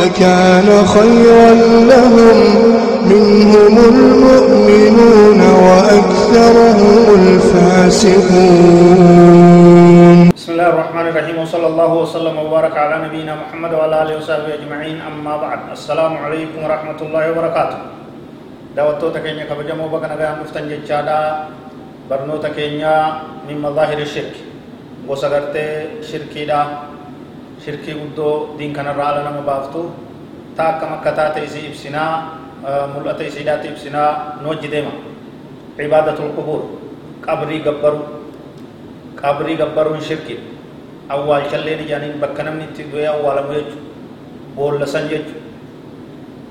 لكان خيرا لهم. منهم المؤمنون وأكثرهم الفاسقون. بسم الله الرحمن الرحيم وصلى الله وسلم وبارك على نبينا محمد وعلى آله وصحبه أجمعين. أما بعد السلام عليكم ورحمة الله وبركاته. دعوتو تكينيا كبجمو بكنا غير مفتن جتشادا برنو تكينيا من مظاهر الشرك. وسغرتي شركي دا. Shirkii guddoo diin kanarraa ala nama baaftu taa akkam akka taate isii ibsinaa mul'ata isiidhaatti ibsinaa nu wajji deema cibaadatul qubuur qabrii gabbaruu qabrii gabbaruun shirkii awwaalchalleen ijaaniin bakka namni itti du'ee awwaalamu jechu boolla san jechu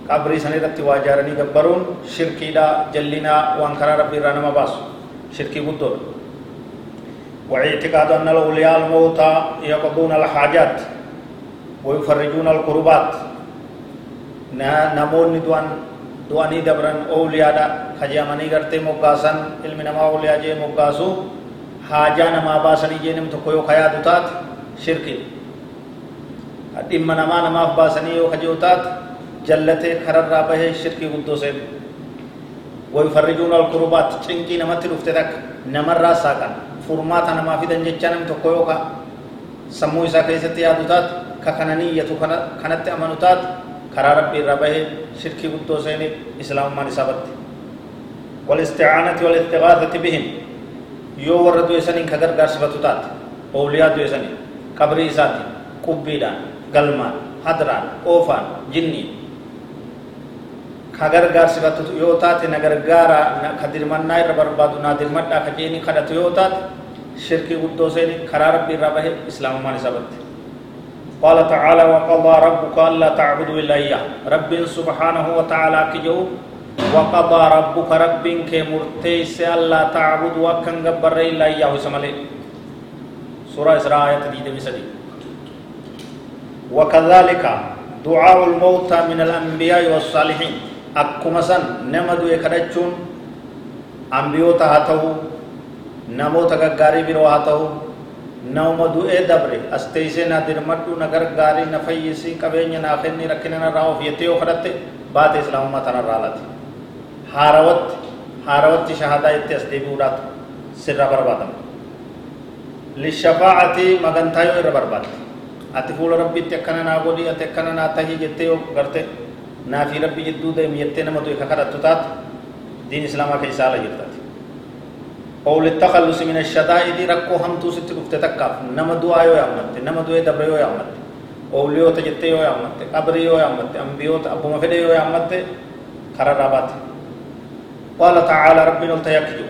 qabrii san irratti waa ijaaranii gabbaruun shirkiidha jallinaa waan karaa rabbii irraa nama baasu shirkii guddoodha واعتقاد أن الأولياء الموتى يقضون الحاجات ويفرجون القربات نمون دوان دواني دبرن أولياء دا خجامني غرتي مقاسن علم نما أولياء جي مقاسو حاجة نما باسني جي نم تقويو خيا دوتات شركي dhimma namaa namaaf baasanii yoo kajeeltaat jallatee kararraa bahee shirkii guddoo seenu ويفرجون الكربات cinqii namatti dhufte takka namarraa saaqan furmaata namaa fidan jecha namni tokko yookaan sammuu isaa keessatti yaadu taatu ka kana niyyatu kanatti amanu taatu karaa rabbii irraa bahee shirkii guddoo seenee islaamummaan isaa batte والإستعانة والإستغاثة بهم. يو ورد يسنين كغر غارسفتو تات. أولياء يسنين قبري إساتي قبيدان قلمان حضران أوفان جني. كغر غارسفتو يو تات نغر غارا كدر من ناير بربادو نادر مدى كجيني خدت يو تات. شركي قدو سيني كرار ربي ربه إسلام ما نسبت قال تعالى وقضى ربك ألا تعبدوا إلا إياه. رب سبحانه وتعالى كجو وقضى ربك رب كمرتيس ألا تعبد وكن جبر إلا إياه سمالي سورة إسراء آية دي بسدي. وكذلك دعاء الموتى من الأنبياء والصالحين. أكما سن نمدو يكرجون أنبيوتا هاتو نموتا غاري برو هاتو nama du'ee dabre as teessee na dirmadhu na gargaari na fayyisi qabeenya naa kenni rakkina narraa of jettee yoo kadhatte baate islaamummaa tanarraa alati haarawatti haarawatti shahadaa jettee as deebi'uudhaatu sirra barbaadama lishafaacati magantaa yoo irra barbaadde ati fuula rabbitti akkana naa godhi ati akkana naa tahii jettee yoo garte naa fi rabbi jidduu deemi jettee nama du'e ka kadhattu taate diin islaamaa keessaa ala jirtaati أو للتخلص من الشدائد ركو هم تو ست كفت تكاف. نما دعاء يو يامت نما دعاء دبر يو يامت أوليو تجت يو يامت قبر يو يامت أنبيو أبو مفيد يو يامت خرابات قال تعالى ربنا التيكجو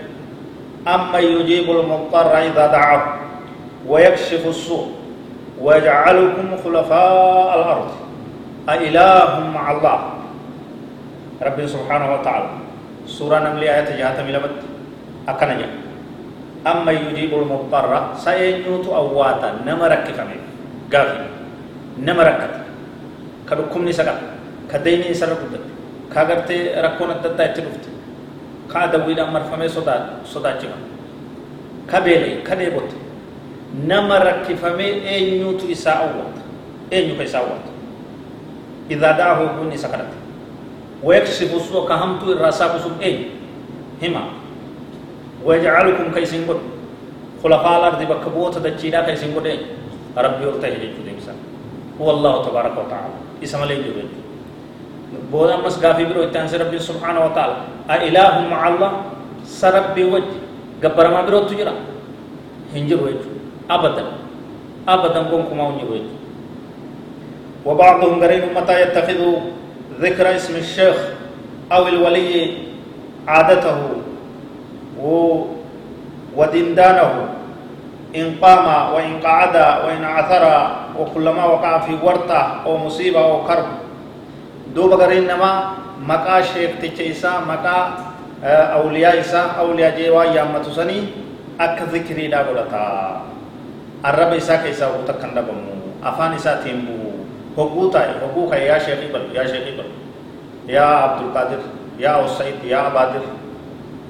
أما يجيب المضطر إذا دعاه ويكشف السوء ويجعلكم خلفاء الأرض أإله مع الله. رب سبحانه وتعالى سورة نمل آية جهة ملمت أكنا جاء أما يجيب المضطر سينيوت أواتا نمرك فمي قافي نمركت كدكم نسكا كديني سر قد كاغرتي ركون الدتا يتلفت كادويد أمر فمي صدا صدا جما كبيلي كديبوت. نمرك فمي أينيوت إساء أوات أينيوت إساء أوات إذا دعه بني سكرت. ويكشف السوء كهمتو الرساق سوء أين هما. ويجعلكم كيسين قد خلفاء الأرض بكبوت دجيدا كيسين قد ربي ورته يجو هو الله تبارك وتعالى. إسم الله يجو بودا مس غافي برو اتان ربي سبحانه وتعالى. أإله مع الله سربي وجه. غبر ما برو تجرا هنجر وجه. أبدا. أبدا بونكم أو وجه. وبعضهم غريب متى يتخذ ذكر اسم الشيخ أو الولي عادته. ودندانه. إن قام وإن قعد وإن عثر وكلما وقع في ورطة أو مصيبة أو كرب. دوبا غرين نما مقا شيخ تيچيسا مقا أولياء إسا أولياء جيوا يامتو سني أك ذكري دا غلطا الرب إسا كيسا وتكن دبمو أفان إسا تيمبو حقوقا حقوقا يا شيخي بل يا شيخي بل. يا عبد القادر يا أسيد يا بادر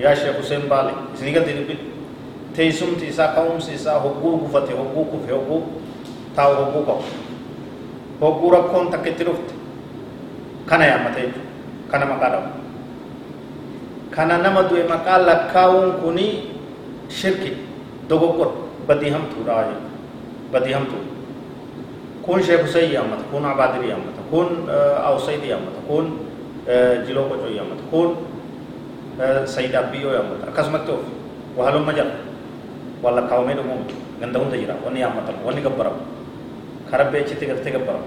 يا شيخ حسين بالي سنيغا دي teessumti isaa ka'umsi isaa hogguu gufate hogguu kufe hogguu taa'u hogguu qabu hogguu rakkoon takka itti dhufte kana yaammata jechuudha kana maqaa dhabu kana nama du'e maqaa lakkaa'uun kuni shirki dogoggora badii hamtuudha jechuudha badii hamtuudha kun sheek Hussein yaammata kun Abaadiri yaammata kun Awsaydi yaammata kun Jiloo Qocoo yaammata kun سيد أبي يا مولا أكاس متوف وهلوم مجال والله كاومي لو مم عندهم تجرا وني يا مولا وني كبرا خراب بيجي تيجي تيجي كبرا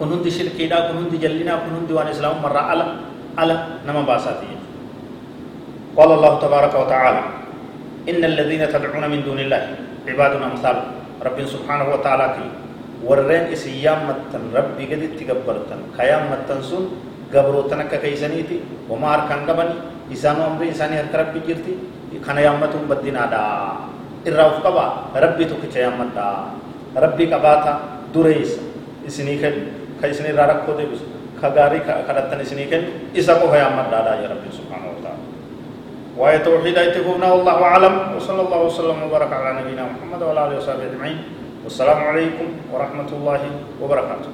كنون دشيل كيدا كنون دجلينا كنون ديوان إسلام مرة على على نما باساتي قال الله تبارك وتعالى إن الذين تدعون من دون الله عباد أمثال رب سبحانه وتعالى كي ورين إسيام متن ربي قد تكبرتن خيام متن سون سن قبروتن كيسانيتي وما أركان قبني إسانو أمري إساني هرك ربي جرتي kana yaammatuun baddinaadha irraa uf qaba rabbii tokkicha yaammadha rabbii qabaata dureessa isinii kennu ka isin irraa rakkoo deebisu ka gaarii kadhattan isinii kennu isa qofa yaammadhaadha ya rabbii subhaanahu wa ta'ala وآية توحيد اتفقنا والله أعلم وصلى الله وسلم وبارك على نبينا محمد وعلى آله وصحبه أجمعين والسلام عليكم ورحمة الله وبركاته